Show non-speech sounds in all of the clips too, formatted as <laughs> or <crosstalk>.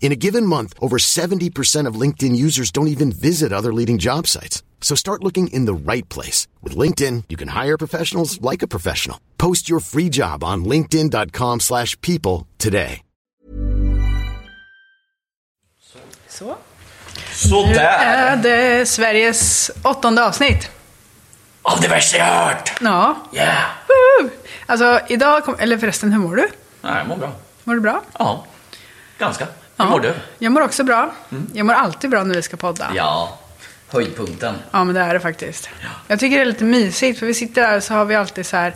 In a given month, over 70% of LinkedIn users don't even visit other leading job sites. So start looking in the right place. With LinkedIn, you can hire professionals like a professional. Post your free job on linkedin.com slash people today. Så. Sådär! Är det Sveriges åttonde avsnitt? Av det värsta jag hört! Ja. Yeah! Woo! Alltså idag, kom, eller förresten hur mår du? Nej, jag mår bra. Mår du bra? Ja, ganska. Hur mår du? Jag mår också bra. Jag mår alltid bra när vi ska podda. Ja, höjdpunkten. Ja, men det är det faktiskt. Jag tycker det är lite mysigt, för vi sitter där och så har vi alltid så här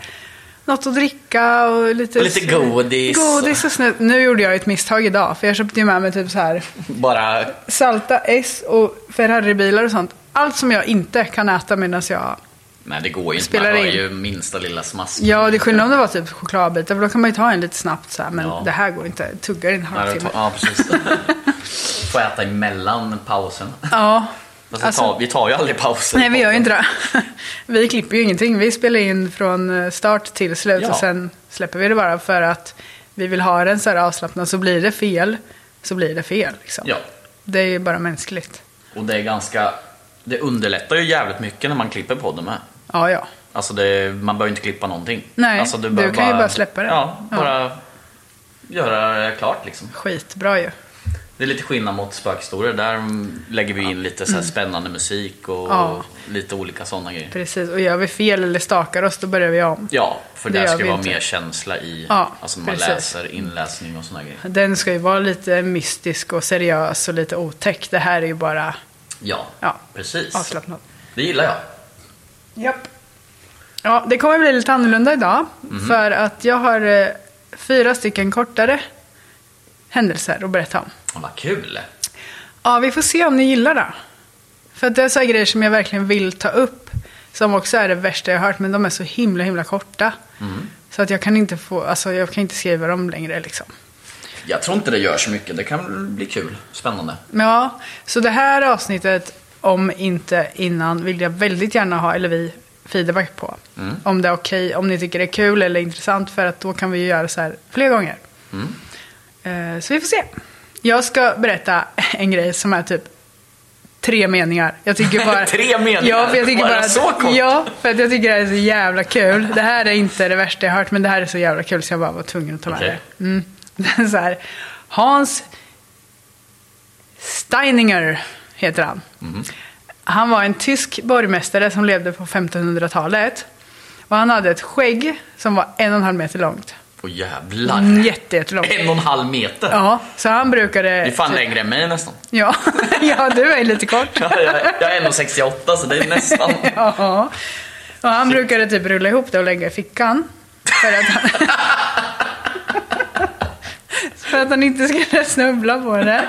något att dricka och lite... Och lite godis. Godis och snö. Nu gjorde jag ett misstag idag, för jag köpte ju med mig typ så här <laughs> Bara, salta S och Ferrari-bilar och sånt. Allt som jag inte kan äta medan jag... nej det går ju inte. Man in. ju minsta lilla smask. Ja, det är skillnad om det var typ chokladbitar, för då kan man ju ta en lite snabbt så här. Men Ja. det här går inte. Tuggar i en halvtimme. Ja, precis. Får äta emellan pausen. Ja. Alltså- tar, vi tar ju aldrig pauser. Nej, vi gör ju inte det. <laughs> Vi klipper ju ingenting. Vi spelar in från eh, start till slut Ja. och sen släpper vi det bara för att vi vill ha den så här avslappnad. Så blir det fel, så blir det fel. Liksom. Ja, Det är ju bara mänskligt. och det är ganska... Det underlättar ju jävligt mycket när man klipper podden med. Ja, ja. Alltså det, man behöver inte klippa någonting. Nej, alltså du behöver kan ju bara släppa det. Ja, Ja. bara göra det klart liksom. Skitbra ju. Det är lite skillnad mot spökhistorier. Där lägger vi in lite så här spännande musik och Mm. Ja. lite olika sådana grejer. Precis. Och gör vi fel eller stakar oss, då börjar vi om. Ja, för Det där ska det vara inte. mer känsla i, Ja, alltså när man precis. läser inläsning och sådana grejer. Den ska ju vara lite mystisk och seriös och lite otäck. Det här är ju bara Ja, Ja. precis. avslappnat. Det gillar jag. Japp. Ja, det kommer bli lite annorlunda idag. Mhm. För att jag har eh, fyra stycken kortare händelser att berätta om. Ja, vad kul. Ja, vi får se om ni gillar det. För att det är så här grejer som jag verkligen vill ta upp. Som också är det värsta jag har hört, men de är så himla, himla korta. Mhm. Så att jag kan inte få, alltså jag kan inte skriva dem längre liksom. Jag tror inte det gör så mycket. Det kan bli kul. Spännande. Ja, så det här avsnittet, om inte innan, vill jag väldigt gärna ha, eller vi, feedback på. Om det är okej, om ni tycker det är kul eller intressant, för att då kan vi ju göra så här fler gånger. Eh, så vi får se. Jag ska berätta <laughs> en grej som är typ tre meningar. Jag tycker bara... <laughs> Tre meningar? Ja, för jag tycker bara att, så kort? Ja, för att jag tycker det här är så jävla kul. Det här är inte det värsta jag hört, men det här är så jävla kul så jag bara var tvungen att ta med Okej. det. Mm. <laughs> Så här. Hans Steininger heter han. Mhm. Han var en tysk borgmästare som levde på 1500-talet. Och han hade ett skägg som var en och en halv meter långt. Åh jävlar. Mm, jätte, jättelångt. En och en halv meter. Ja, så han brukade... Det är fan längre än mig nästan. Ja, <laughs> ja du är lite kort. Ja, jag, jag är 1,68 så det är nästan. <laughs> Ja. Och han brukade typ rulla ihop det och lägga i fickan. För att han... <laughs> för att han inte skulle <laughs> snubbla på det.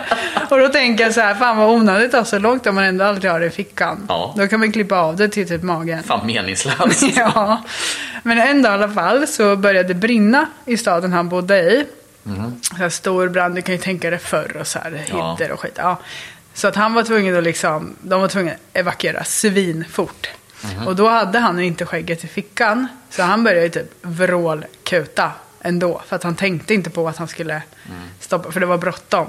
Och då tänker jag så här, fan vad onödigt att ha så långt om man ändå alltid har det i fickan. Ja. Då kan man klippa av det till typ magen. Fan meningslöst. <laughs> Ja. Men en dag i alla fall så började det brinna i staden han bodde i. Så här stor brand, du kan ju tänka dig förr och så här, Ja. och skit. Ja. Så att han var tvungen att liksom, de var tvungna att evakuera svinfort. Och då hade han inte skägget i fickan. Så han började ju typ vrålkuta ändå. För att han tänkte inte på att han skulle stoppa, för det var bråttom.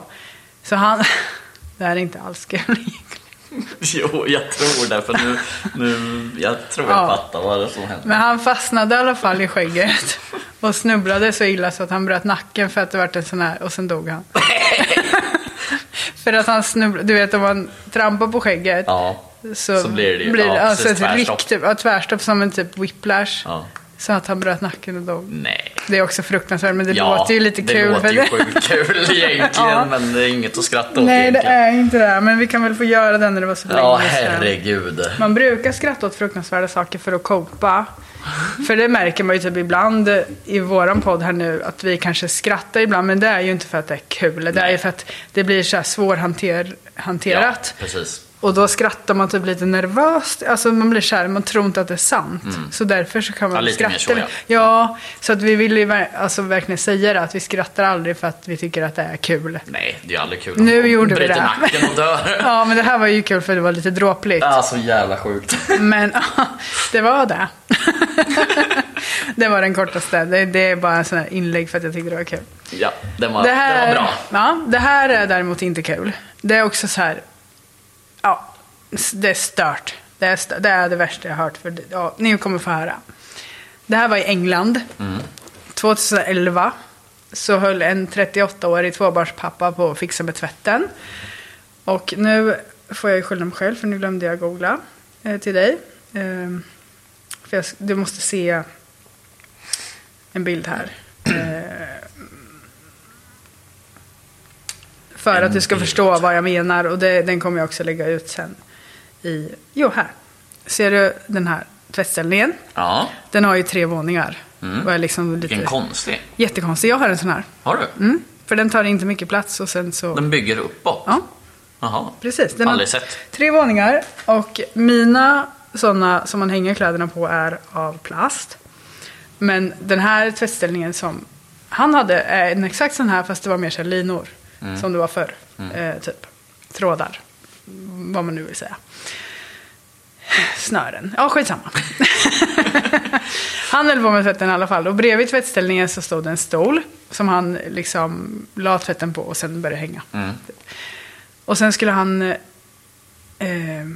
Så han, <laughs> det här är inte alls kul. <laughs> Jo, jag tror det. För nu, nu, jag tror jag Ja. fattar vad det som händer. Men han fastnade i alla fall i skägget. <laughs> Och snubblade så illa så att han bröt nacken för att det vart en sån här, och sen dog han. för att han snubblade, du vet om man trampar på skägget. Ja, Så, Så blir det ju- blir ja, alltså ett tvärstopp. riktigt, ja, tvärstopp som en typ whiplash. ja. Så att han bröt nacken och dog. Nej. Det är också fruktansvärt men det ja, låter ju lite det kul. låter för ju det- sjukt kul <laughs> egentligen, Ja. men det är inget att skratta åt Nej det egentligen. är inte det. Men vi kan väl få göra det när det var så Ja, länge sedan. herregud. Man brukar skratta åt fruktansvärda saker för att copa. För det märker man ju typ ibland i våran podd här nu att vi kanske skrattar ibland men det är ju inte för att det är kul. Det är ju för att det blir så här svårhanterat. Ja, precis. Och då skrattar man typ lite nervöst. Alltså man blir kär, man tror inte att det är sant. Så därför så kan man Mm. Ja, lite skratta. så, ja. ja, så att vi vill ju alltså verkligen säga det. Att vi skrattar aldrig för att vi tycker att det är kul. Nej, det är aldrig kul. Nu gjorde vi det. nacken och dör. <laughs> Ja, men det här var ju kul för det var lite dråpligt. Ja, så jävla sjukt. <laughs> Men <laughs> det var det. det var den kortaste. Det, det är bara en sån här inlägg för att jag tyckte det var kul. Ja, den var, Det här, den var bra. Ja, det här är däremot inte kul. Det är också så här. Ja, det är stört. Det är, stört. Det, är det värsta jag har hört. För ja, ni kommer få höra. Det här var i England. 2011 så höll en 38-årig tvåbarnspappa på att fixa med tvätten. Och nu får jag ju skylla mig själv för nu glömde jag googla eh, till dig. Ehm, för jag, du måste se en bild här. <clears throat> Eh, för att du ska förstå vad jag menar. Och det, den kommer jag också lägga ut sen. I, jo, här. Ser du den här tvättställningen? Ja, Den har ju tre våningar. Mm. Och är liksom lite vilken konstig. jättekonstig. Jag har en sån här. Har du? Mm, för den tar inte mycket plats och sen så... Den bygger uppåt? Ja, Jaha. precis. Den Aldrig sett. tre våningar och mina sådana som man hänger kläderna på är av plast. Men den här tvättställningen som han hade är en exakt sån här fast det var mer så linor. Mm. Som det var förr. Eh, typ trådar. Vad man nu vill säga. Snören. Ja, skitsamma. <laughs> han höll på med tvätten i alla fall. Och bredvid tvättställningen så stod en stol. Som han liksom la tvätten på och sen började hänga. Mm. Och sen skulle han... Eh,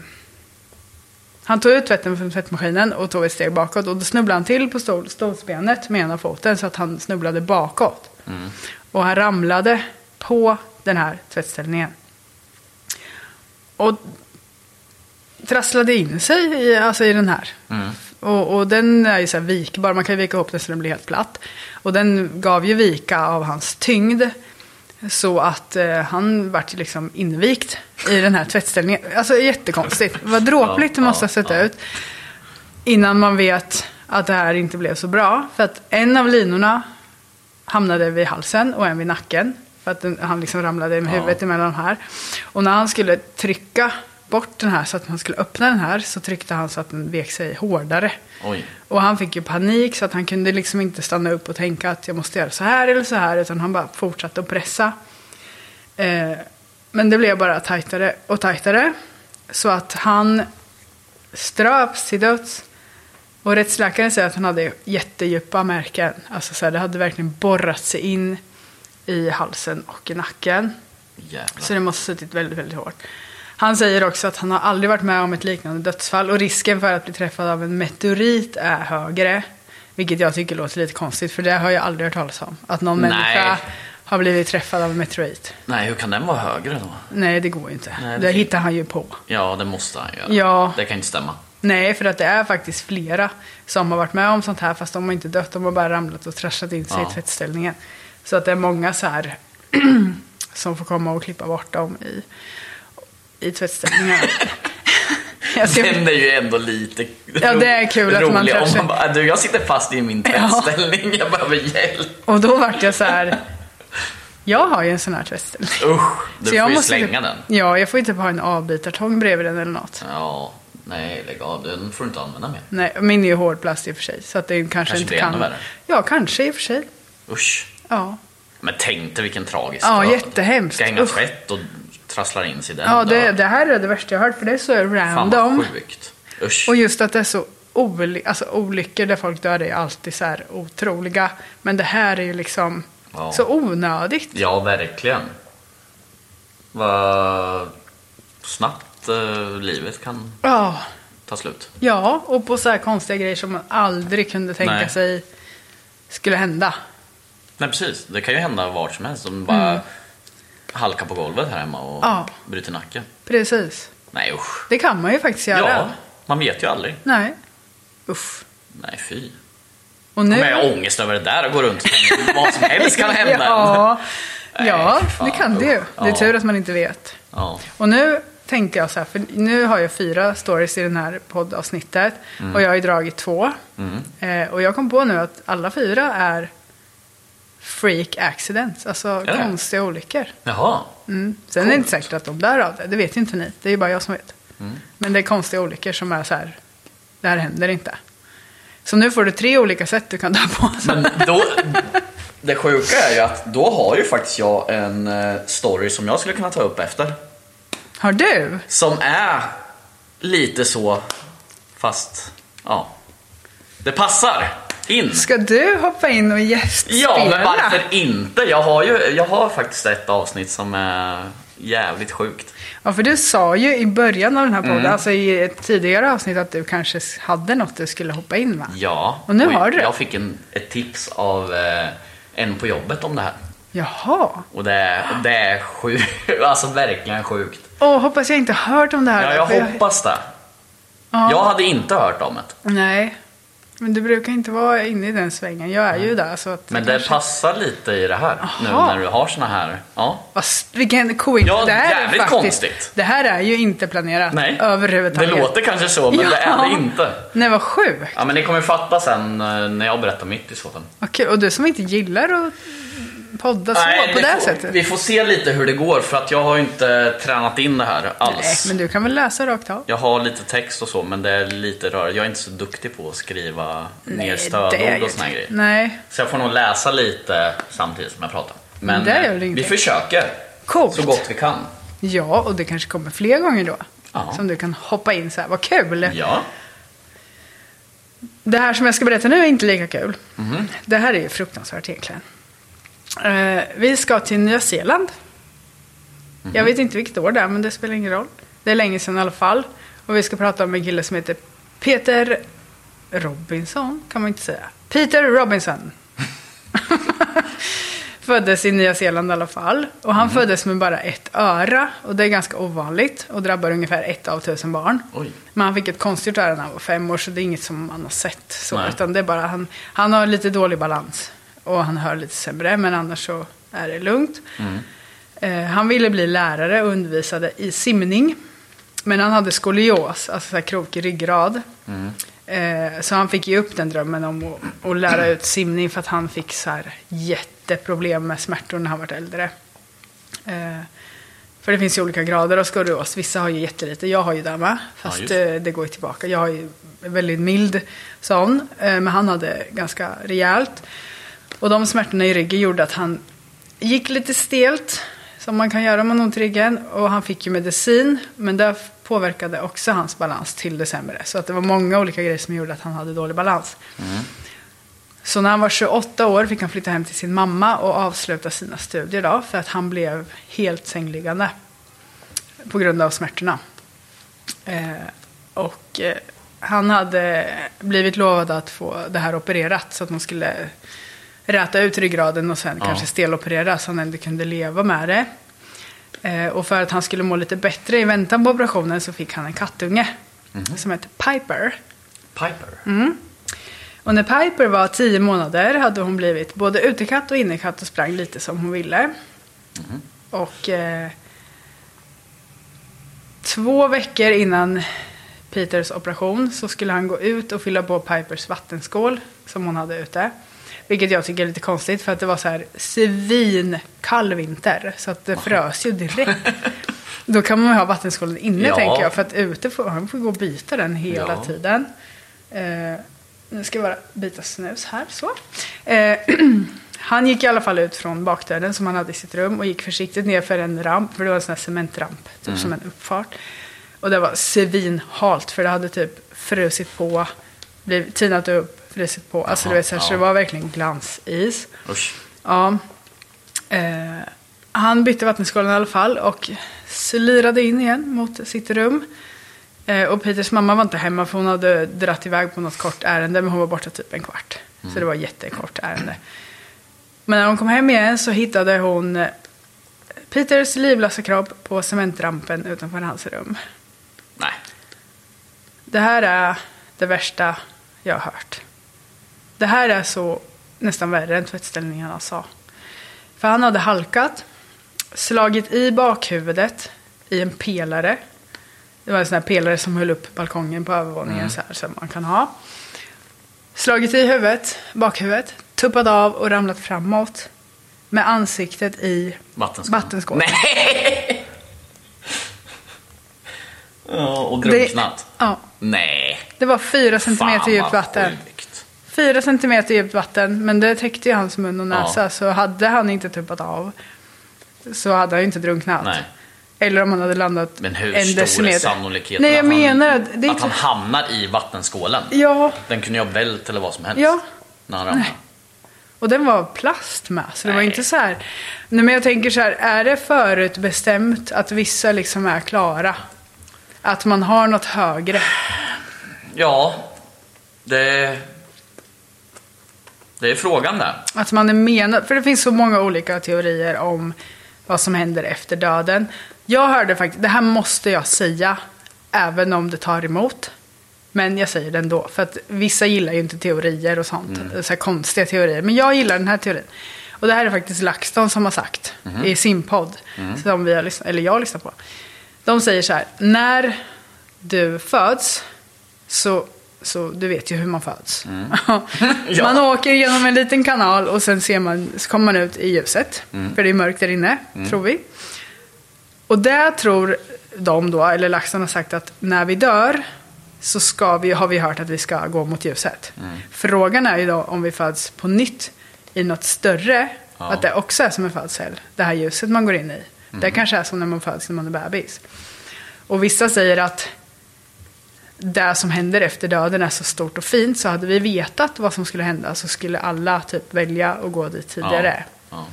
han tog ut tvätten från tvättmaskinen och tog ett steg bakåt. Och då snubblade han till på stol, stolsbenet med ena foten så att han snubblade bakåt. Och han ramlade på den här tvättställningen. Och trasslade in sig i, alltså i den här. Och, och den är ju så här vikbar, man kan ju vika ihop den så den blir helt platt. Och den gav ju vika av hans tyngd. Så att eh, han vart liksom invikt i den här tvättställningen. Alltså jättekonstigt. Vad dråpligt det måste ha sett ut. Innan man vet att det här inte blev så bra. För att en av linorna hamnade vid halsen och en vid nacken. För att den, han liksom ramlade med Ja. huvudet emellan de här. Och när han skulle trycka bort den här så att man skulle öppna den här så tryckte han så att den vek sig hårdare. Oj. Och han fick ju panik så att han kunde liksom inte stanna upp och tänka att jag måste göra så här eller så här. Utan han bara fortsatte att pressa. Eh, men det blev bara tajtare och tajtare. Så att han ströps till döds. Och rättsläkaren säger att han hade jättedjupa märken. Alltså så här, det hade verkligen borrat sig in i halsen och i nacken. Jävlar. Så det måste ha suttit väldigt, väldigt hårt. Han säger också att han har aldrig varit med om ett liknande dödsfall och risken för att bli träffad av en meteorit är högre. Vilket jag tycker låter lite konstigt för det har jag aldrig hört talas om. Att någon Nej. människa har blivit träffad av en meteorit. Nej, hur kan den vara högre då? Nej, det går ju inte. Nej, det det- hittar han ju på. Ja, det måste han göra. Ja. Det kan inte stämma. Nej, för att det är faktiskt flera som har varit med om sånt här fast de har inte dött. De har bara ramlat och trasslat in sig Ja. i tvättställningen. Så att det är många så här <clears throat> som får komma och klippa bort dem i, i tvättställningar. <laughs> jag ser, Den är ju ändå lite Ja, det är kul att rolig. man Om kanske- man bara, du, jag sitter fast i min tvättställning, jag behöver hjälp. och då vart jag så här. Jag har ju en sån här tvättställning. Usch, du Så jag får ju måste slänga typ, den. Ja, jag får ju typ ha en avbytartång bredvid den eller något. Ja, nej lägg av. Den får du inte använda mer. Nej, min är ju hårdplast i och för sig. Så att det kanske, Kanske inte blir kan. ännu värre. Ja, kanske i och för sig. Usch. Ja. Men tänk dig vilken tragisk Ja, död. jättehemskt. Ska hänga Usch. tvätt och trasslar in sig i den Ja, det, det här är det värsta jag har hört för det är så Fan random. vad sjukt. Usch. Och just att det är så oly- alltså, olyckor där folk dör är alltid så här otroliga. Men det här är ju liksom Ja. så onödigt. Ja, verkligen. Vad snabbt eh, livet kan Ja, ta slut. ja, och på så här konstiga grejer som man aldrig kunde tänka Nej. sig skulle hända. Nej, precis. Det kan ju hända vart som helst. Om bara halka på golvet här hemma och Mm. Ja. bryter nacken. Precis. Nej, usch. Det kan man ju faktiskt göra. Ja, man vet ju aldrig. Nej. Uff. Nej, fy. Och nu... Jag ha ångest över det där och gå runt vad som helst kan hända. <laughs> ja, Nej, ja fan. det kan det ju. Det är tur att man inte vet. Ja. Och nu tänkte jag så här, för nu har jag fyra stories i den här poddavsnittet. Och jag har ju dragit två. Mm. Eh, och jag kom på nu att alla fyra är freak accidents, alltså det? konstiga olyckor. Jaha. Mm. Sen är det inte säkert att de dör av det, det vet ju inte ni. Det är ju bara jag som vet. Mm. Men det är konstiga olyckor som är så här, det här händer inte. Så nu får du tre olika sätt du kan dö på. <laughs> Men då, det sjuka är ju att då har ju faktiskt jag en eh, story som jag skulle kunna ta upp efter. Har du? Som är lite så, fast ja. Det passar in. Ska du hoppa in och gästspela? Ja, men varför inte? Jag har ju jag har faktiskt ett avsnitt som är jävligt sjukt. Ja, för du sa ju i början av den här podden, Mm. alltså i ett tidigare avsnitt, att du kanske hade något du skulle hoppa in med. Ja. Och nu har du det. Jag fick en, ett tips av eh, en på jobbet om det här. Jaha. Och det, är- det är sjukt, <laughs> alltså verkligen sjukt. Åh, hoppas jag inte hört om det här. Ja, jag hoppas det. Ja. Jag hade inte hört om det. Nej, men du brukar inte vara inne i den svängen. Jag är ju där. Så att Men det kanske- passar lite i det här. Nu Aha. när du har såna här. Ja. S- Vilken coincidence. Ja, det här är jävligt faktiskt, konstigt. Det här är ju inte planerat Nej. överhuvudtaget. Det låter kanske så, men det är det inte. Nej, vad sjukt. Ja, men ni kommer fatta sen eh, när jag berättar mitt i så fall. Kul. Och du som inte gillar att podda så Nej, på vi det får, sättet. Vi får se lite hur det går för att jag har inte tränat in det här alls. Nej, men du kan väl läsa rakt av? Jag har lite text och så, men det är lite rörigt. Jag är inte så duktig på att skriva ner det är stödord och såna grejer. Nej, Så jag får nog läsa lite samtidigt som jag pratar. Men det eh, vi försöker Coolt. så gott vi kan. ja, och det kanske kommer fler gånger då. Ja. Som du kan hoppa in så här. Vad kul. Ja. Det här som jag ska berätta nu är inte lika kul. Mhm. Det här är ju fruktansvärt egentligen. Eh, vi ska till Nya Zeeland. Mhm. Jag vet inte vilket år det är, men det spelar ingen roll. Det är länge sedan i alla fall. Och vi ska prata om en kille som heter Peter Robinson, kan man inte säga. Peter Robinson. <laughs> föddes i Nya Zeeland i alla fall. Och han föddes med bara ett öra. Och det är ganska ovanligt. Och drabbar ungefär ett av tusen barn. Oj. Men han fick ett konstgjort öra när han var fem år. Så det är inget som man har sett. Så, Nej. utan det är bara han, han har lite dålig balans. Och han hör lite sämre. Men annars så är det lugnt. Eh, han ville bli lärare och undervisade i simning. Men han hade skolios, alltså så här krokig ryggrad. Eh, så han fick ge upp den drömmen om att, att lära ut simning för att han fick så här jätteproblem med smärtor när han var äldre. Eh, för det finns ju olika grader av skolios. Vissa har ju jättelite, jag har ju det med. Fast just eh, det går ju tillbaka. Jag har ju väldigt mild sån. Eh, men han hade ganska rejält. Och de smärtorna i ryggen gjorde att han gick lite stelt. Som man kan göra om man har ont i ryggen. Och han fick ju medicin. Men det påverkade också hans balans till det sämre. Så att det var många olika grejer som gjorde att han hade dålig balans. Så när han var 28 år fick han flytta hem till sin mamma och avsluta sina studier då. För att han blev helt sängliggande. På grund av smärtorna. Eh, och eh, han hade blivit lovad att få det här opererat. Så att man skulle räta ut ryggraden och sen Ja. kanske steloperera. Så han ändå kunde leva med det. Eh, och för att han skulle må lite bättre i väntan på operationen så fick han en kattunge. Som heter Piper. Piper. Mm. Och när Piper var tio månader hade hon blivit både utekatt och innekatt och sprang lite som hon ville. Och eh, två veckor innan Peters operation så skulle han gå ut och fylla på Pipers vattenskål som hon hade ute. Vilket jag tycker är lite konstigt för att det var så här svinkall vinter. Så att det frös ju direkt. <laughs> Då kan man ju ha vattenskålen inne Ja. tänker jag. För att ute får han får gå och byta den hela Ja. tiden. Eh, nu ska jag bara byta snus här. Så. Eh, <clears throat> han gick i alla fall ut från bakdörren som han hade i sitt rum och gick försiktigt ner för en ramp. För det var en sån här cementramp. Typ Mm. som en uppfart. Och det var svinhalt för det hade typ frusit på blivit tinat upp, frisit på. Alltså Jaha, du vet, så, här, så ja. det var verkligen glansis. Usch. Ja. Eh, han bytte vattenskålen i alla fall och slirade in igen mot sitt rum. Eh, och Peters mamma var inte hemma för hon hade dratt iväg på något kort ärende men hon var borta typ en kvart. Så det var ett jättekort ärende. Men när hon kom hem igen så hittade hon eh, Peters livlösa kropp på cementrampen utanför hans rum. Nej. Det här är det värsta jag har hört. Det här är så nästan värre än tvättställningarna sa. För han hade halkat, slagit i bakhuvudet i en pelare. Det var en sån här pelare som höll upp balkongen på övervåningen så här som man kan ha. Slagit i huvudet, bakhuvudet, tuppat av och ramlat framåt. Med ansiktet i Vattenskål. vattenskål. Nej! <laughs> Och drunknat. ja, Nej. det var fyra centimeter djupt vatten. sjukt. Fyra centimeter djupt vatten, men det täckte ju hans mun och näsa. Ja. Så hade han inte tuppat av så hade han ju inte drunknat. Nej. Eller om han hade landat Men hur en stor är decimeter. sannolikheten Nej, jag att, han, menar att det är att han hamnar i vattenskålen? Ja, Den kunde ju ha vält eller vad som helst. Ja. När han ramlade. och den var plast med. Så det var Nej. inte så här... Nej, men jag tänker så här, är det förutbestämt att vissa liksom är klara? Att man har något högre? Ja, det... Det är frågan där. Att man är menad, för det finns så många olika teorier om vad som händer efter döden. Jag hörde faktiskt, det här måste jag säga, även om det tar emot. Men jag säger det ändå, för att vissa gillar ju inte teorier och sånt, så här konstiga teorier. Men jag gillar den här teorin. Och det här är faktiskt LaxTon som har sagt i sin podd, som vi har lyssnat, eller jag har lyssnat på. De säger så här, när du föds så, så du vet ju hur man föds. <laughs> <laughs> Ja. Man åker genom en liten kanal och sen ser man, så kommer man ut i ljuset. För det är mörkt där inne, tror vi. Och där tror de då, eller laxen har sagt att när vi dör så ska vi, har vi hört att vi ska gå mot ljuset. Frågan är ju då om vi föds på nytt i något större, Ja. att det också är som en födsel, det här ljuset man går in i. Det kanske är som när man föds när man är bebis. Och vissa säger att det som händer efter döden är så stort och fint så hade vi vetat vad som skulle hända så skulle alla typ välja att gå dit tidigare. Ja.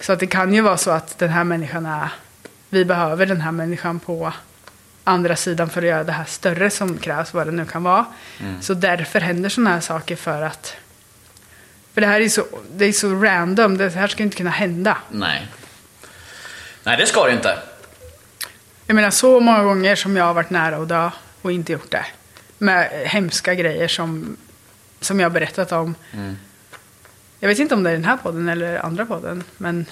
Så att det kan ju vara så att den här människan är, vi behöver den här människan på andra sidan för att göra det här större som krävs, vad det nu kan vara. Så därför händer sådana här saker för att, för det här är så, det är så random, det här ska inte kunna hända. Nej. Nej, det ska det inte. Jag menar så många gånger som jag har varit nära att dö och inte gjort det. Med hemska grejer som, som jag har berättat om. Jag vet inte om det är den här podden eller andra podden. Men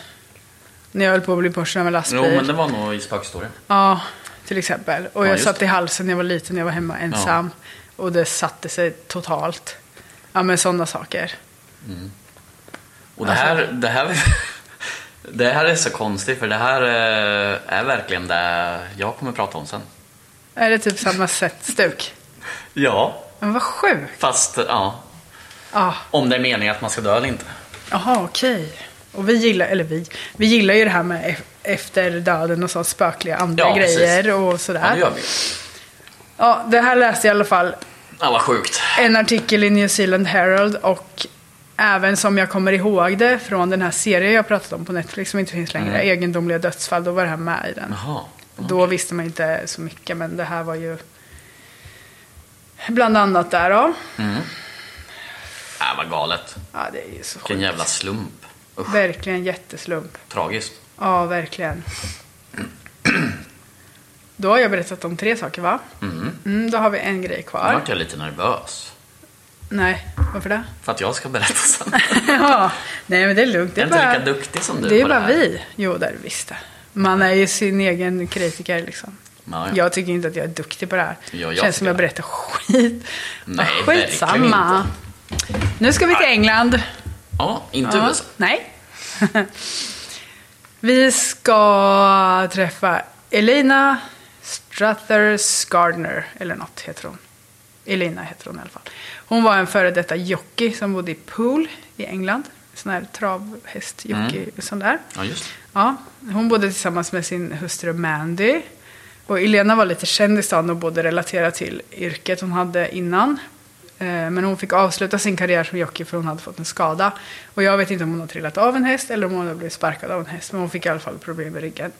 när jag höll på att bli påkörd en lastbil. Jo, men det var nog i spökhistorien. Ja, till exempel. Och Ja, jag satt i halsen när jag var liten, jag var hemma ensam. Och det satte sig totalt. Ja, men sådana saker. Och det här, det här, <laughs> det här är så konstigt för det här eh, är verkligen det jag kommer prata om sen. Är det typ samma sätt stuk? Ja. Men vad sjukt. Fast, ja. Ja, Om det är meningen att man ska dö eller inte. Jaha, okej. Och vi gillar, eller vi, vi gillar ju det här med ef- efter döden och så spökliga andra Ja, precis. grejer och Ja, det sådär. gör vi. Ja, det här läste jag i alla fall Ja, vad sjukt. en artikel i New Zealand Herald och även som jag kommer ihåg det från den här serien jag pratat om på Netflix som inte finns längre, Egendomliga dödsfall, då var det här med i den. Jaha. Då visste man inte så mycket, men det här var ju bland annat där då. Äh, vad galet. Ja, det är ju så Vilken jävla slump. Usch, Verkligen jätteslump. tragiskt. Ja, verkligen. Då har jag berättat om tre saker, va? Mm, då har vi en grej Nu kvar. vart jag lite nervös. Nej, varför det? För att jag ska berätta sen. <laughs> ja, nej men det är lugnt. Det Jag är, är inte bara, lika duktig som du det är bara det vi. Jo, det är det visst. Man är ju sin egen kritiker liksom. Ja, ja. Jag tycker inte att jag är duktig på det här. Ja, jag Känns som jag det. berättar skit. Nej, Skitsamma. Nu ska vi till England. Ja, inte Ja, USA. nej. <laughs> vi ska träffa Elena Struthers Gardner, eller något heter hon. Elena heter hon i alla fall. Hon var en före detta jockey som bodde i Pool i England. Sån här travhästjockey, Mm. sån där. Ja, just. Ja, hon bodde tillsammans med sin hustru Mandy. Och Elena var lite känd i stan och bodde relaterat till yrket hon hade innan. Eh, Men hon fick avsluta sin karriär som jockey för hon hade fått en skada. Och jag vet inte om hon har trillat av en häst eller om hon har blivit sparkad av en häst. Men hon fick i alla fall problem med ryggen.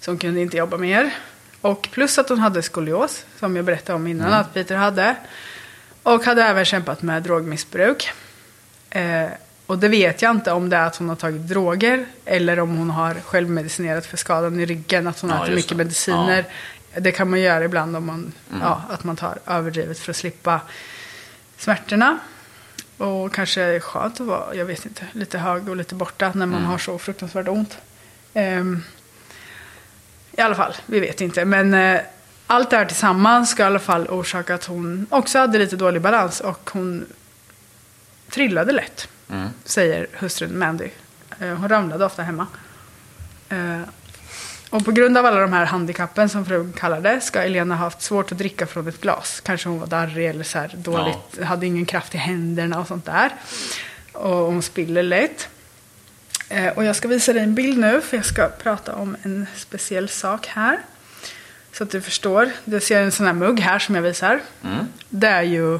Så hon kunde inte jobba mer. Och plus att hon hade skolios, som jag berättade om innan att Peter hade. Och hade även kämpat med drogmissbruk. Och det vet jag inte om det är att hon har tagit droger eller om hon har självmedicinerat för skadan i ryggen. Att hon Ja, äter mycket det. mediciner. Det kan man göra ibland om man, ja, att man tar överdrivet för att slippa smärtorna. Och kanske skönt att vara, jag vet inte, lite hög och lite borta när man har så fruktansvärt ont. Ehm, I alla fall, vi vet inte. Men eh, allt det här tillsammans ska i alla fall orsaka att hon också hade lite dålig balans och hon trillade lätt, säger hustrun Mandy. Eh, hon ramlade ofta hemma. Eh, och på grund av alla de här handikappen som frun kallade ska Elena ha haft svårt att dricka från ett glas. Kanske hon var darrig eller så här dåligt, hade ingen kraft i händerna och sånt där. Och hon spiller lätt. Eh, och jag ska visa dig en bild nu för jag ska prata om en speciell sak här. Så att du förstår. Du ser en sån här mugg här som jag visar. Det är ju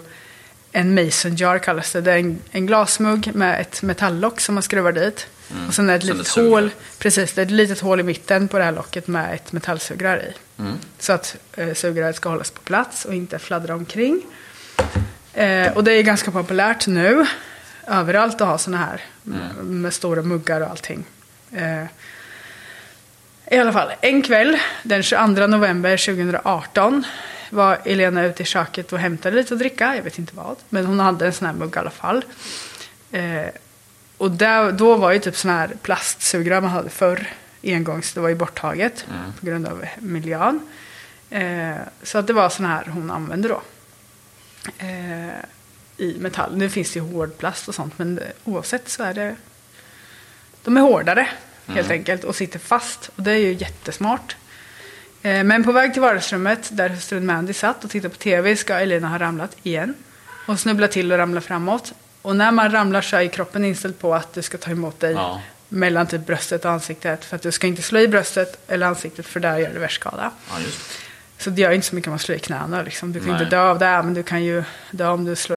en mason jar kallas det. Det är en, en glasmugg med ett metalllock som man skruvar dit. Och sen är det ett Som litet sugrör. hål. Precis, det är ett litet hål i mitten på det här locket med ett metallsugrör i. Så att eh, sugröret ska hållas på plats och inte fladdra omkring. Eh, och det är ganska populärt nu. Överallt att ha såna här. Med, med stora muggar och allting. Eh, I alla fall, en kväll den 22 november 2018 var Elena ute i köket och hämtade lite att dricka. Jag vet inte vad. Men hon hade en sån här mugg i alla fall. Eh, och där, då var ju typ sån här plastsugrör man hade förr. Engångs, det var ju borttaget på grund av miljön. Eh, så att det var sån här hon använde då. Eh, I metall. Nu finns det ju hårdplast och sånt men oavsett så är det de är hårdare helt enkelt och sitter fast. Och det är ju jättesmart. Eh, Men på väg till vardagsrummet där hustrun Mandy satt och tittade på tv ska Elina ha ramlat igen. Och snubbla till och ramla framåt. Och när man ramlar så är kroppen inställd på att du ska ta emot dig Ja. mellan typ bröstet och ansiktet. För att du ska inte slå i bröstet eller ansiktet för där gör det värst skada. Ja. Så det gör inte så mycket om man slår i knäna. Liksom. Du kan Nej. inte dö av det, men du kan ju dö om du slår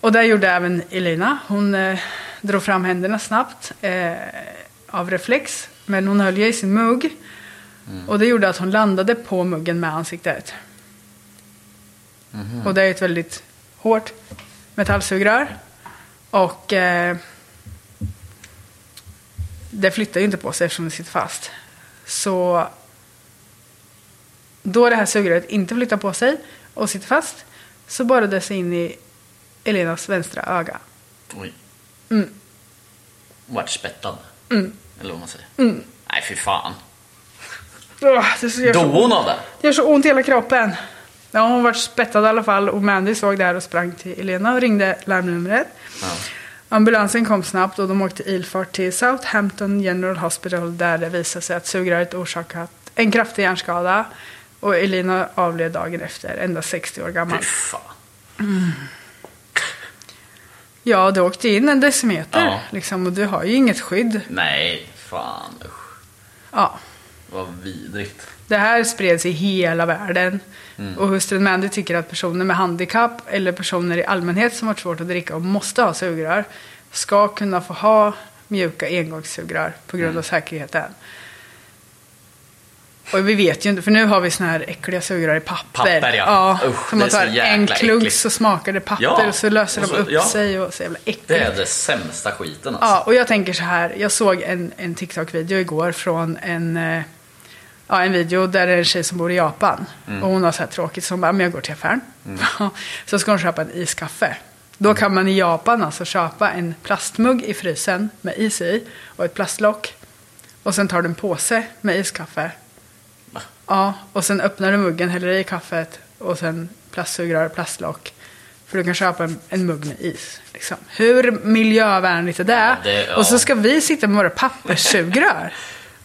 Och det gjorde även Elina. Hon eh, drog fram händerna snabbt eh, av reflex. Men hon höll ju i sin mugg. Och det gjorde att hon landade på muggen med ansiktet. Och det är ett väldigt hårt metallsugrör. Och eh, det flyttar ju inte på sig eftersom det sitter fast. Så då det här sugröret inte flyttar på sig och sitter fast så borrade det sig in i Elenas vänstra öga. Oj. Mm. Vart spettad. Eller vad man säger. Nej, fy fan. Det så- Dog hon av det? det gör så ont i hela kroppen. Ja, hon var spettad i alla fall och Mandy såg det här och sprang till Elena och ringde larmnumret. Ambulansen kom snabbt och de åkte ilfart till Southampton General Hospital där det visade sig att sugröret orsakat en kraftig hjärnskada. Och Elina avled dagen efter, endast 60 år gammal. Fy fan. Ja, det åkte in en decimeter Ja. liksom, och du har ju inget skydd. Nej, fan usch. Ja, Vad vidrigt. det här spreds i hela världen. Och hustrun Mandy tycker att personer med handikapp eller personer i allmänhet som har svårt att dricka och måste ha sugrör ska kunna få ha mjuka engångssugrör på grund Mm. av säkerheten. Och vi vet ju inte, för nu har vi såna här äckliga sugrör i papper. Papper, ja. Usch, som man tar en klunk äckligt. så smakar det papper Ja, och så löser och de så- upp ja. sig och så jävla äckligt. Det är det sämsta skiten alltså. Ja, och jag tänker så här. Jag såg en, en TikTok-video igår från en, eh, ja, en video där det är en tjej som bor i Japan. Mm. Och hon har så här tråkigt så hon bara, men jag går till affären. <laughs> så ska hon köpa en iskaffe. Då kan man i Japan alltså köpa en plastmugg i frysen med is i och ett plastlock. Och sen tar du en påse med iskaffe. Ja, och sen öppnar du muggen, häller i kaffet och sen plastsugrör, plastlock. För du kan köpa en, en mugg med is. Liksom. Hur miljövänligt är det? Ja, det- ja. Och så ska vi sitta med våra papperssugrör. <laughs>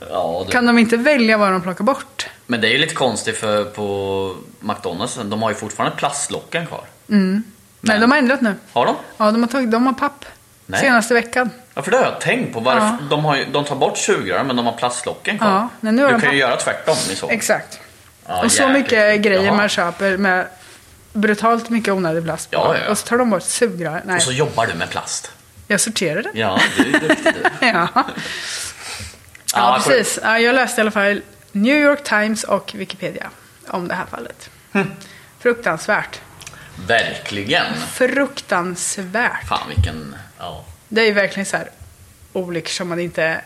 Ja, du. kan de inte välja vad de plockar bort? Men det är ju lite konstigt för på McDonalds, de har ju fortfarande plastlocken kvar. Nej, de har ändrat nu. Har de? Ja, de har, tagit, de har papp. Nej. Senaste veckan. Ja, för det har jag tänkt på. Varför? Ja. De, har ju, de tar bort sugrören men de har plastlocken kvar. Ja, men nu har du de kan ju göra tvärtom i så. Exakt. Ja, och så jäkligt. mycket grejer Jaha. man köper med brutalt mycket onödig plast på. Ja, ja. Och så tar de bort sugrör. Nej, Och så jobbar du med plast. jag sorterar det. Ja, du är duktig du. <laughs> Ja, ja Ja, precis. Ja, jag läste i alla fall New York Times och Wikipedia om det här fallet. Hm. Fruktansvärt. Verkligen. Fruktansvärt. Fan vilken... Ja. Det är ju verkligen så här olyckor som man inte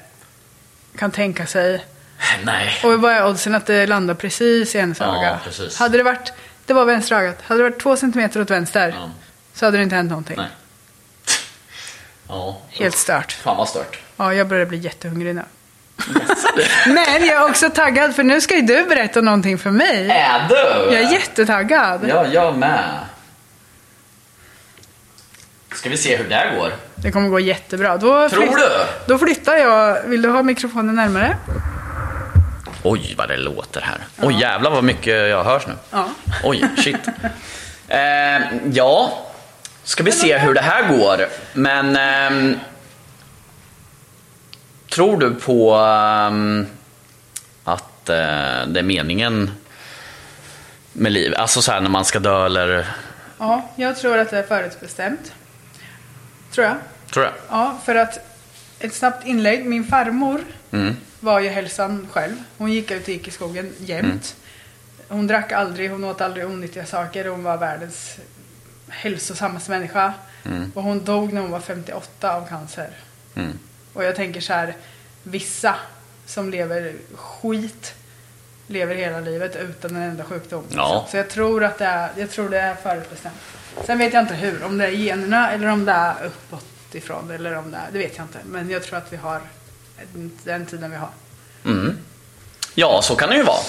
kan tänka sig. <laughs> Nej. Och vad är oddsen att det landar precis i hennes Ja, öga? precis. Hade det varit, det var vänstra ögat, hade det varit två centimeter åt vänster Ja. så hade det inte hänt någonting. Nej. <laughs> Ja. Helt stört. Fan vad stört. Ja, jag börjar bli jättehungrig nu. <laughs> Men jag är också taggad för nu ska ju du berätta någonting för mig. Är du? Jag är jättetaggad. Ja, jag med. Ska vi se hur det går? Det kommer gå jättebra. Då Tror flytt- du? Då flyttar jag. Vill du ha mikrofonen närmare? Oj, vad det låter här. Oj, jävlar vad mycket jag hörs nu. Ja. Oj, shit. <laughs> Eh, ja, ska vi se hur det här går. Men ehm, tror du på ehm, att eh, det är meningen med livet? Alltså så här när man ska dö eller... Ja, jag tror att det är förutbestämt. Tror jag. Tror jag. Ja, för att ett snabbt inlägg. Min farmor Mm. var ju hälsan själv. Hon gick ut och gick i skogen jämt. Mm. Hon drack aldrig, hon åt aldrig onyttiga saker. Hon var världens hälsosammaste människa. Mm. Och hon dog när hon var 58 av cancer. Mm. Och jag tänker så här, vissa som lever skit lever hela livet utan en enda sjukdom. Ja. Så jag tror att det är, jag tror det är förutbestämt. Sen vet jag inte hur, om det är generna eller om det är uppåt ifrån eller om det är, det vet jag inte. Men jag tror att vi har den tiden vi har. Mm. Ja, så kan det ju vara.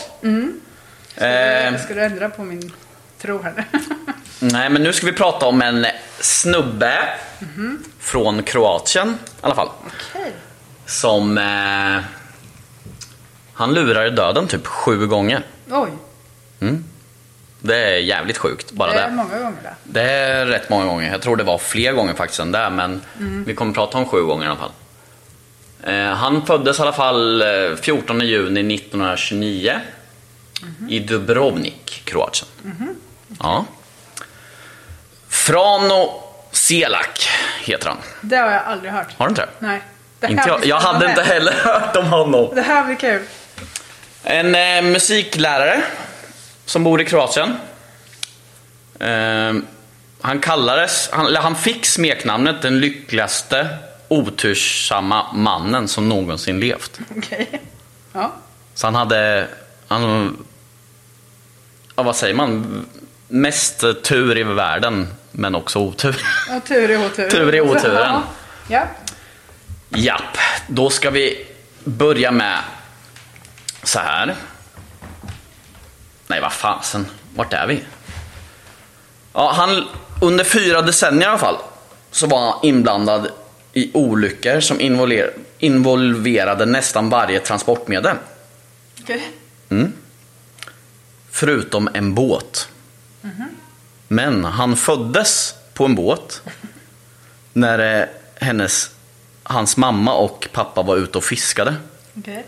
Eh, Ska du ändra på min tro här? <laughs> nej, men nu ska vi prata om en snubbe från Kroatien i alla fall. Okej. Som... Eh, han lurade döden typ sju gånger. Oj, Det är jävligt sjukt bara det det. är många gånger det. Det är rätt många gånger. Jag tror det var fler gånger faktiskt än det, men vi kommer prata om sju gånger i alla fall. Eh, han föddes i alla fall eh, 14 juni 1929 i Dubrovnik, Kroatien. Ja. Frano Selak heter han. Det har jag aldrig hört. Har du inte det? Nej. Det Inte jag, jag hade inte heller hört om honom. Det här blir kul. En eh, musiklärare som bor i Kroatien. Eh, han kallades, han, eller han fick smeknamnet den lyckligaste otursamma mannen som någonsin levt. Okej. Ja. Så han hade, han, ja, vad säger man, mest tur i världen men också otur. Och tur i otur. Tur i oturen. Ja. ja. Japp, då ska vi börja med så här. Nej, vad fasen. Vart är vi? Ja, han, under fyra decennier i alla fall så var han inblandad i olyckor som involver, involverade nästan varje transportmedel. Okej. Förutom en båt. Men han föddes på en båt när eh, hennes, hans mamma och pappa var ute och fiskade. Okej.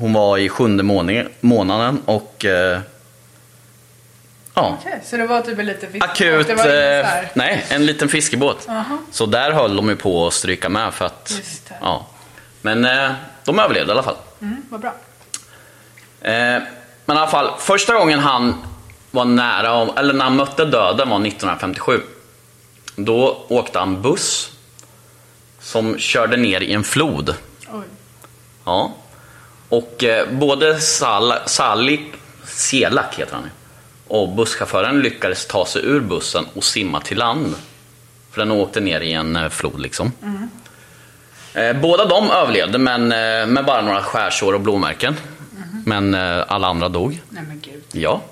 Hon var i sjunde månaden- månaden och eh, Ja. Okej, så det var typ en liten fiskebåt? Akut, Det var eh, nej, en liten fiskebåt. Så där höll de ju på att stryka med för att, ja. Men eh, de överlevde i alla fall. Mm, vad bra. Eh, men i alla fall, första gången han var nära, eller när han mötte döden var 1957. Då åkte han buss som körde ner i en flod. Oj. Ja. Och eh, både Sal Salik, Selak heter han och busschauffören lyckades ta sig ur bussen och simma till land. För den åkte ner i en eh, flod liksom. Eh, båda de överlevde men eh, med bara några skärsår och blåmärken. Men eh, alla andra dog. Nej men gud. Ja.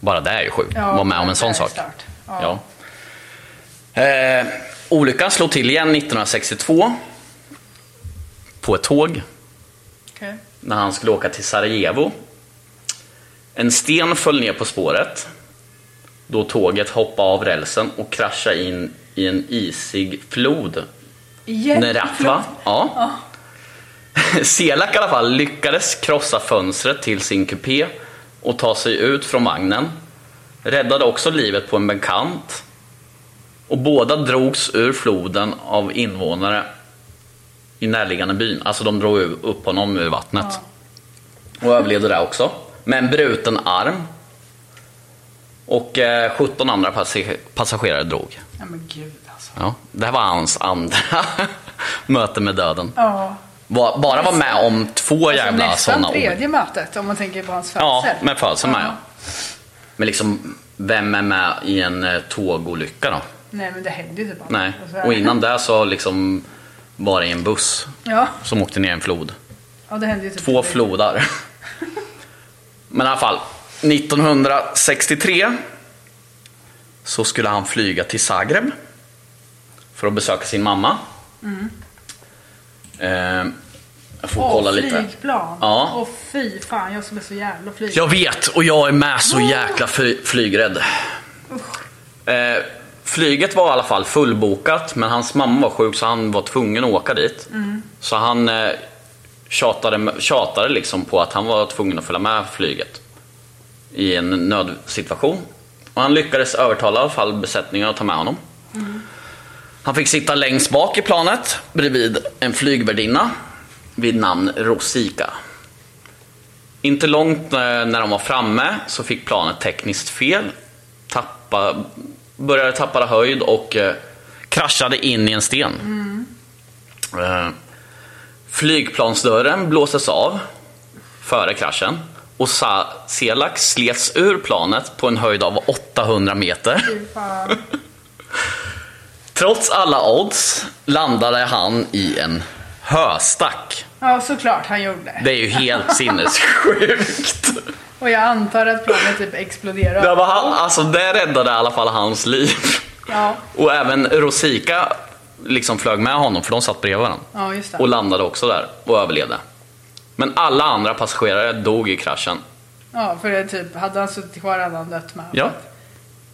Bara det är ju sjukt. Var med om en sån sak. stört. Ja. Eh, olyckan slog till igen 1962. På ett tåg Okej. När han skulle åka till Sarajevo. En sten föll ner på spåret då tåget hoppade av rälsen och kraschade in i en isig flod. Neratva. Ja. <laughs> Selak i alla fall lyckades krossa fönstret till sin kupé och ta sig ut från vagnen. Räddade också livet på en bekant. Och båda drogs ur floden av invånare i närliggande byn. Alltså de drog upp honom ur vattnet. Och överlevde där också. Med en bruten arm. Och eh, 17 andra passage- passagerare drog. Nej men gud alltså. Ja, det här var hans andra <laughs> möte med döden. Ja. Bara var med om två jävla Nästan sådana ord. tredje mötet om man tänker på hans Ja, födsel. med födseln med Ja. ja. Men liksom, vem är med i en eh, tågolycka då? Nej men det händer ju typ aldrig. Nej. Och så här- Och innan det så liksom var det en buss Ja, som åkte ner i en flod. ja typ Två flodar. <laughs> Men i alla fall, 1963 så skulle han flyga till Zagreb för att besöka sin mamma. Eh, jag får Åh, kolla lite. flygplan. Ja. Åh fy fan, jag som är så jävla flyg. Jag vet och jag är med så jäkla fly- flygrädd. Eh, flyget var i alla fall fullbokat men hans mamma var sjuk så han var tvungen att åka dit. Så han eh, tjatade, tjatade liksom på att han var tvungen att följa med flyget. I en nödsituation. Och han lyckades övertala i alla fall besättningen att ta med honom. Han fick sitta längst bak i planet bredvid en flygvärdinna vid namn Rosika. Inte långt eh, när de var framme så fick planet tekniskt fel. Tappa, började tappa höjd och eh, kraschade in i en sten. Eh, flygplansdörren blåses av före kraschen och Sa- Selak slets ur planet på en höjd av 800 meter. <laughs> Trots alla odds landade han i en höstack. Ja, såklart han gjorde. Det är ju helt sinnessjukt. <laughs> Och jag antar att planet typ exploderade. Det, var han, alltså det räddade i alla fall hans liv. Ja, Och även Rosika liksom flög med honom för de satt bredvid varandra. ja just det. Och landade också där och överlevde. Men alla andra passagerare dog i kraschen. Ja, för det typ, hade han suttit kvar hade han dött med. Ja.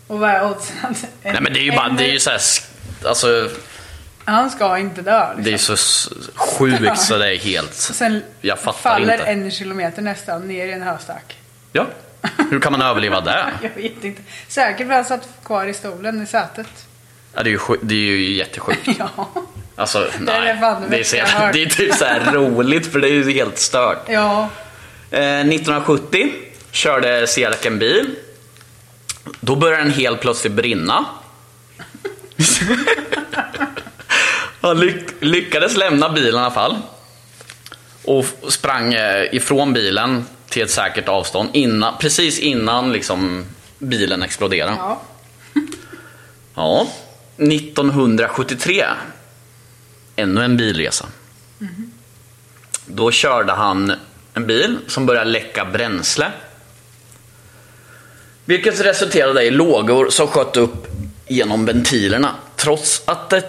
Och vad är oddsen? <laughs> Nej men det är ju bara, det är ju så här, alltså Han ska inte dö. Liksom. det är så sjukt så det är helt... <laughs> Och sen Jag fattar faller inte. en kilometer nästan ner i en höstack. Ja, hur kan man överleva <laughs> det? Jag vet inte. Säkert för han satt kvar i stolen i sätet. Ja, det, är ju, det är ju jättesjukt. <laughs> Ja. Alltså, är nej. fan det Det är, så, värsta jag har hört. <laughs> det är typ så här roligt för det är ju helt stört. Ja. Eh, 1970 körde Selak en bil. Då började den helt plötsligt brinna. Han lyck lyckades lämna bilen i alla fall. Och sprang eh, ifrån bilen till ett säkert avstånd innan, precis innan liksom, bilen exploderade. Ja. <laughs> Ja, 1973. Ännu en bilresa. Då körde han en bil som började läcka bränsle. Vilket resulterade i lågor som sköt upp genom ventilerna. Trots att det,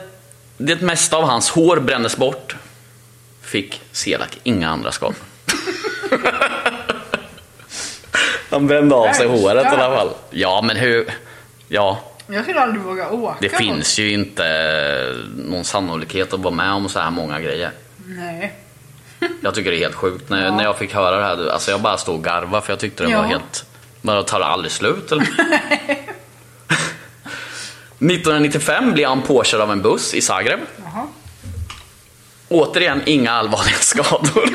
det mesta av hans hår brändes bort fick Selak inga andra skador. <laughs> han brände av sig Värsta. håret i alla fall. Ja, men hur... Ja, Jag skulle aldrig våga åka. det finns ju inte någon sannolikhet att vara med om så här många grejer. Nej. <laughs> Jag tycker det är helt sjukt. När, Ja. när jag fick höra det här, alltså jag bara stod och garvade för jag tyckte det Ja. var helt tar det aldrig slut eller? <laughs> 1995 <laughs> blir han påkörd av en buss i Zagreb. Jaha. Återigen inga allvarliga skador.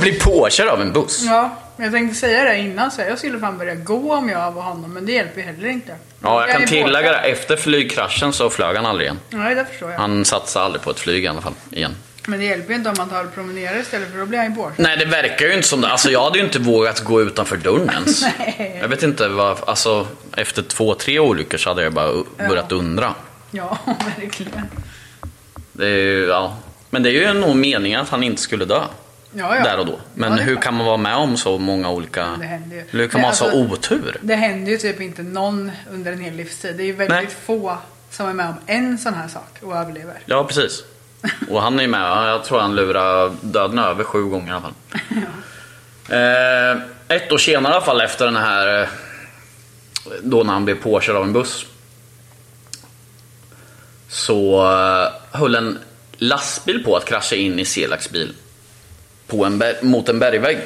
Blir påkörd av en buss. Ja, jag tänkte säga det innan så jag skulle fan börja gå om jag var honom, men det hjälper ju heller inte. Ja, jag kan är tillägga det. Efter flygkraschen så flög han aldrig igen. Nej, det förstår jag. Han satsade aldrig på ett flyg i alla fall, igen. Men det hjälper ju inte om man tar och promenerar istället för då blir han ju påkörd. Nej, det verkar ju inte som det. Alltså jag hade ju inte vågat gå utanför dörren ens. <laughs> Nej. Jag vet inte vad, alltså efter två, tre olyckor så hade jag bara börjat undra. Ja, <laughs> verkligen. Det är ju, ja. Men det är ju nog meningen att han inte skulle dö. Ja, ja. Där och då. Men Ja, hur kan man vara med om så många olika... Det händer ju. Hur kan man ha så alltså- otur? Det händer ju typ inte någon under en hel livstid. Det är ju väldigt Nej. få som är med om en sån här sak och överlever. Ja, precis. <laughs> Och han är ju med. Jag tror han lurar döden över sju gånger i alla fall. Eh, ett år senare i alla fall efter den här... eh, Då när han blev påkörd av en buss. Så eh, höll en lastbil på att krascha in i Selaks bil. På en mot en bergvägg.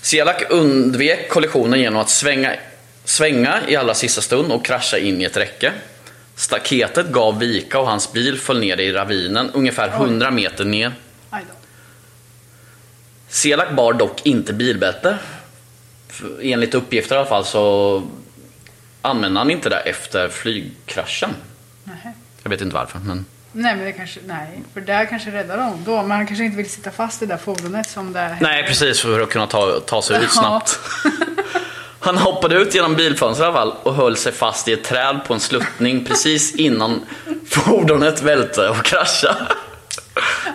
Selak undvek kollisionen genom att svänga, svänga i allra sista stund och krascha in i ett räcke. Staketet gav vika och hans bil föll ner i ravinen ungefär 100 meter ner. Selak bar dock inte bilbälte. Enligt uppgifter i alla fall så använde han inte det efter flygkraschen. Jag vet inte varför. Men... Nej, men det kanske, nej, för där kanske räddar de då. Men han kanske inte vill sitta fast i det där fordonet som det Nej, precis för att kunna ta, ta sig ut snabbt. <laughs> Han hoppade ut genom bilfönstret i alla fall och höll sig fast i ett träd på en sluttning precis innan fordonet välte och kraschade.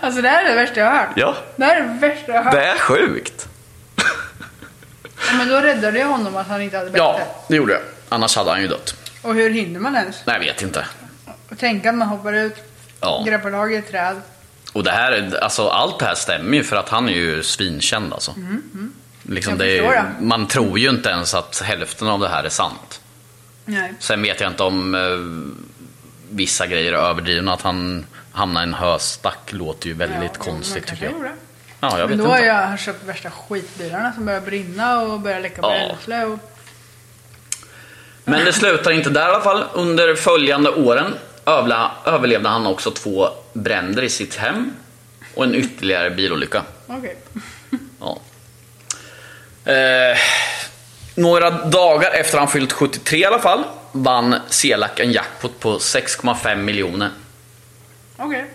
Alltså det här är det värsta jag har hört. Ja. Det här är det värsta jag har hört. Det är sjukt. Ja, Men då räddade jag honom att han inte hade bälte. Ja, det gjorde jag. Annars hade han ju dött. Och hur hinner man ens? Nej, jag vet inte. Och tänka att man hoppar ut, Ja. greppar tag i ett träd. Och det här, är- alltså allt det här stämmer ju för att han är ju svinkänd alltså. Liksom Jag det är, det. man tror ju inte ens att hälften av det här är sant. Nej. Sen vet jag inte om eh, vissa grejer är överdrivna. Att han hamnar i en höstack låter ju väldigt Ja, konstigt tycker jag. Ja, jag vet Men då har jag han köpt värsta skitbilarna som börjar brinna och börjar läcka Ja. bränsle. Och... Men det slutar inte där i alla fall. Under följande åren övla- överlevde han också två bränder i sitt hem och en ytterligare bilolycka. Okej. <laughs> Ja. Eh, några dagar efter han fyllt 73 i alla fall vann Selak en jackpot på 6,5 miljoner. Okej.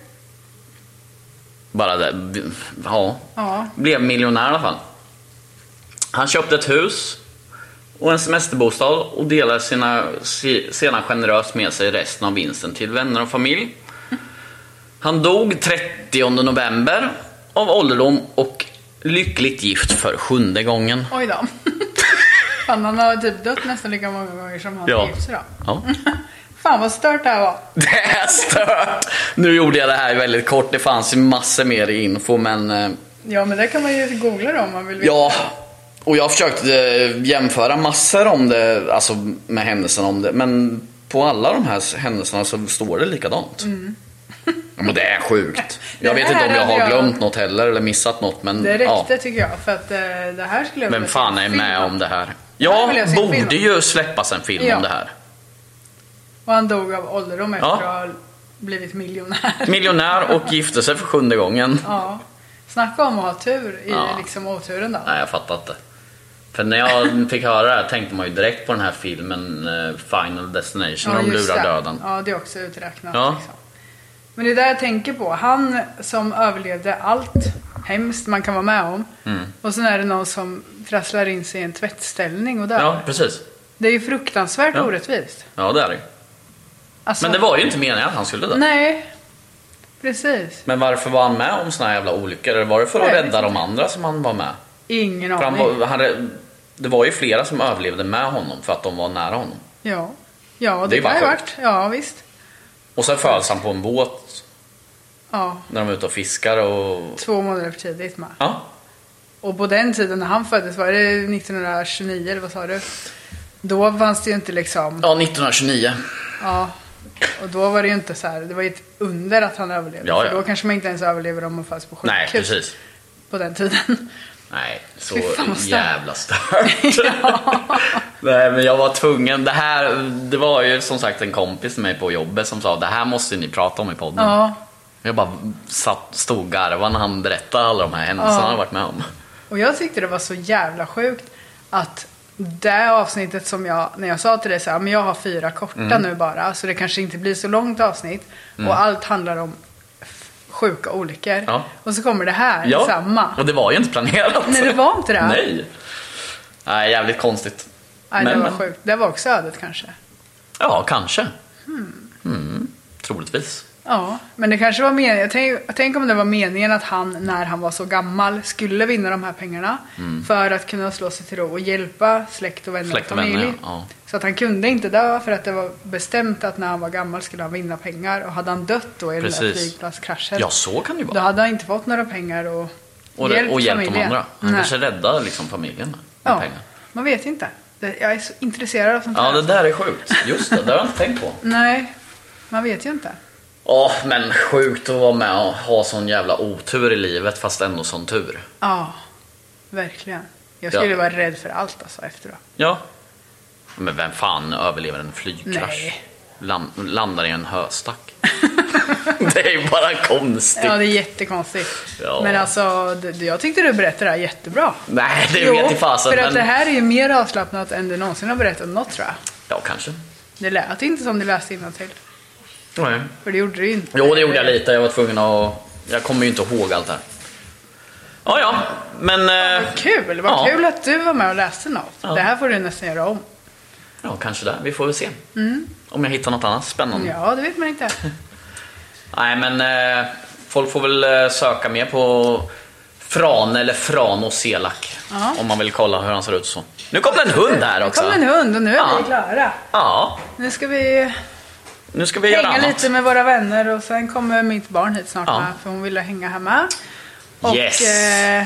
Bara det. Ja. Ja. Blev miljonär i alla fall. Han köpte ett hus och en semesterbostad och delade sina, se- sedan generöst med sig resten av vinsten till vänner och familj. Han dog 30 november av ålderdom och lyckligt gift för sjunde gången. Oj då. <laughs> Fan, han har typ dött nästan lika många gånger som han Ja. gift sig då. Ja. <laughs> Fan vad stört det här var. <laughs> Det är stört! Nu gjorde jag det här väldigt kort, det fanns ju massor mer info men eh, Ja, men det kan man ju googla då om man vill veta. Ja, och jag har försökt eh, jämföra massor om det, alltså med händelserna om det, men på alla de här händelserna så står det likadant. Ja, men det är sjukt. <laughs> Jag Det vet inte om jag har jag- glömt något heller eller missat något, men Det ja. räckte tycker jag. För att eh, det här skulle jag Vem fan är film med om det här? Ja, film borde ju släppas en film Ja. om det här. Och han dog av ålderdom efter Ja. att ha blivit miljonär. <laughs> Miljonär och gifte sig för sjunde gången. Ja. Snacka om att ha tur i Ja. liksom oturen då. Nej, jag fattar inte. För när jag fick höra det här tänkte man ju direkt på den här filmen eh, Final Destination, när de lurar det. döden. Ja, det är också uträknat. Ja. Liksom. Men det är det jag tänker på. Han som överlevde allt hemskt man kan vara med om. Mm. Och sen är det någon som trasslar in sig i en tvättställning och dör. Ja, precis. Det är ju fruktansvärt Ja. orättvist. Ja, det är det. Alltså, Men det var ju inte meningen att han skulle dö. Nej, precis. Men varför var han med om såna här jävla olyckor? Eller var det för att Nej, rädda de andra som han var med? Ingen han aning. var, han, rä- det var ju flera som överlevde med honom för att de var nära honom. Ja, ja Det det, kan ju varit. Ja, visst. Och sen föds han på en båt Ja, när de är ute och fiskar och... två månader för tidigt med. Ja, Och på den tiden när han föddes, var det 1929 eller vad sa du? Då fanns det ju inte liksom, ja 1929. ja. Och då var det ju inte så här, det var ju ett under att han överlevde. Ja, För ja. då kanske man inte ens överlever om man föds på sjukhus. Nej, precis. På den tiden. Nej, så stört. jävla stört. <laughs> Nej, men jag var tvungen. Det här, det var ju som sagt en kompis till mig på jobbet som sa det här måste ni prata om i podden. Ja, Jag bara satt, stod och garvade när han berättade alla de här händelserna Ja. han varit med om. och jag tyckte det var så jävla sjukt att det avsnittet som jag, när jag sa till dig så här, men jag har fyra korta Mm. nu bara, så det kanske inte blir så långt avsnitt. Och allt handlar om sjuka olyckor. Ja. Och så kommer det här, samma. och det var ju inte planerat. Nej, det var inte det. Nej. Nej, jävligt konstigt. Nej, det Men- var men- sjukt. Det var också ödet kanske. Ja, kanske. Mm, troligtvis. Ja, men det kanske var meningen. Jag tänk, tänk om det var meningen att han, när han var så gammal, skulle vinna de här pengarna. För att kunna slå sig till ro och hjälpa släkt och vänner Släkt och och familj. vänner, ja. Så att han kunde inte dö för att det var bestämt att när han var gammal skulle han vinna pengar. Och hade han dött då i den där flygplatskraschen. Ja, så kan det ju Då vara. hade han inte fått några pengar och, Och, det, och hjälpt de familjen. andra. Han Nej. kanske räddar liksom familjen med Ja, pengar. man vet inte. Jag är så intresserad av sånt Ja, här. det där är sjukt. Just det, det har jag inte tänkt på. Nej, man vet ju inte. Ja, men sjukt att vara med och ha sån jävla otur i livet fast ändå sån tur. Ja, verkligen. Jag skulle Ja. vara rädd för allt alltså efteråt. Ja. Men vem fan överlever en flygkrasch? Nej. Lam- landar i en höstack. <laughs> det är ju bara konstigt. Ja, det är jättekonstigt. Ja. Men alltså, jag tyckte du berättade det här jättebra. Nej, det Jo, vet i fasen. för att men... det här är ju mer avslappnat än du någonsin har berättat något tror jag. Ja, kanske. Det lät inte som du läste innantill. Nej. För det gjorde du ju inte. Jo, det gjorde jag lite. Jag var tvungen att... Jag kommer ju inte ihåg allt det här. Ja, ja. Men... eh, Vad kul! Vad Ja. kul att du var med och läste något. Ja. Det här får du nästan göra om. Ja, kanske det. Vi får väl se. Om jag hittar något annat spännande. Mm. Ja, det vet man inte. <laughs> Nej, men eh, folk får väl eh, söka mer på Frane eller Frano Selak. Ja. Om man vill kolla hur han ser ut så. Nu kom det en hund här Nu också. kom en hund och nu är Ja. vi klara. Ja, Nu ska vi nu ska vi göra hänga annat. lite med våra vänner och sen kommer mitt barn hit snart Ja. med. För hon ville hänga med. Och Yes. eh,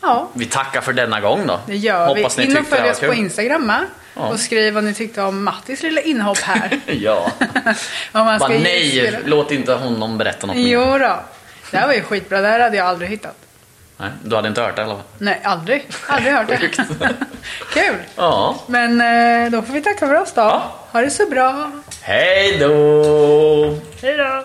ja, Vi tackar för denna gång då. det gör Hoppas vi. ni In och följ oss på. Instagram. Ja. Och skriv vad ni tyckte om Mattis lilla inhopp här. <laughs> Ja. <laughs> Om man Bara nej, låt inte honom berätta något mer. Jo då. Det här var ju skitbra. Det här hade jag aldrig hittat. Nej, du hade inte hört det i alla fall. Nej, aldrig. Aldrig hört det. <laughs> Kul. Ja. Men eh, då får vi tacka för oss då. Ja. Ha det så bra. Hej då! Hej då.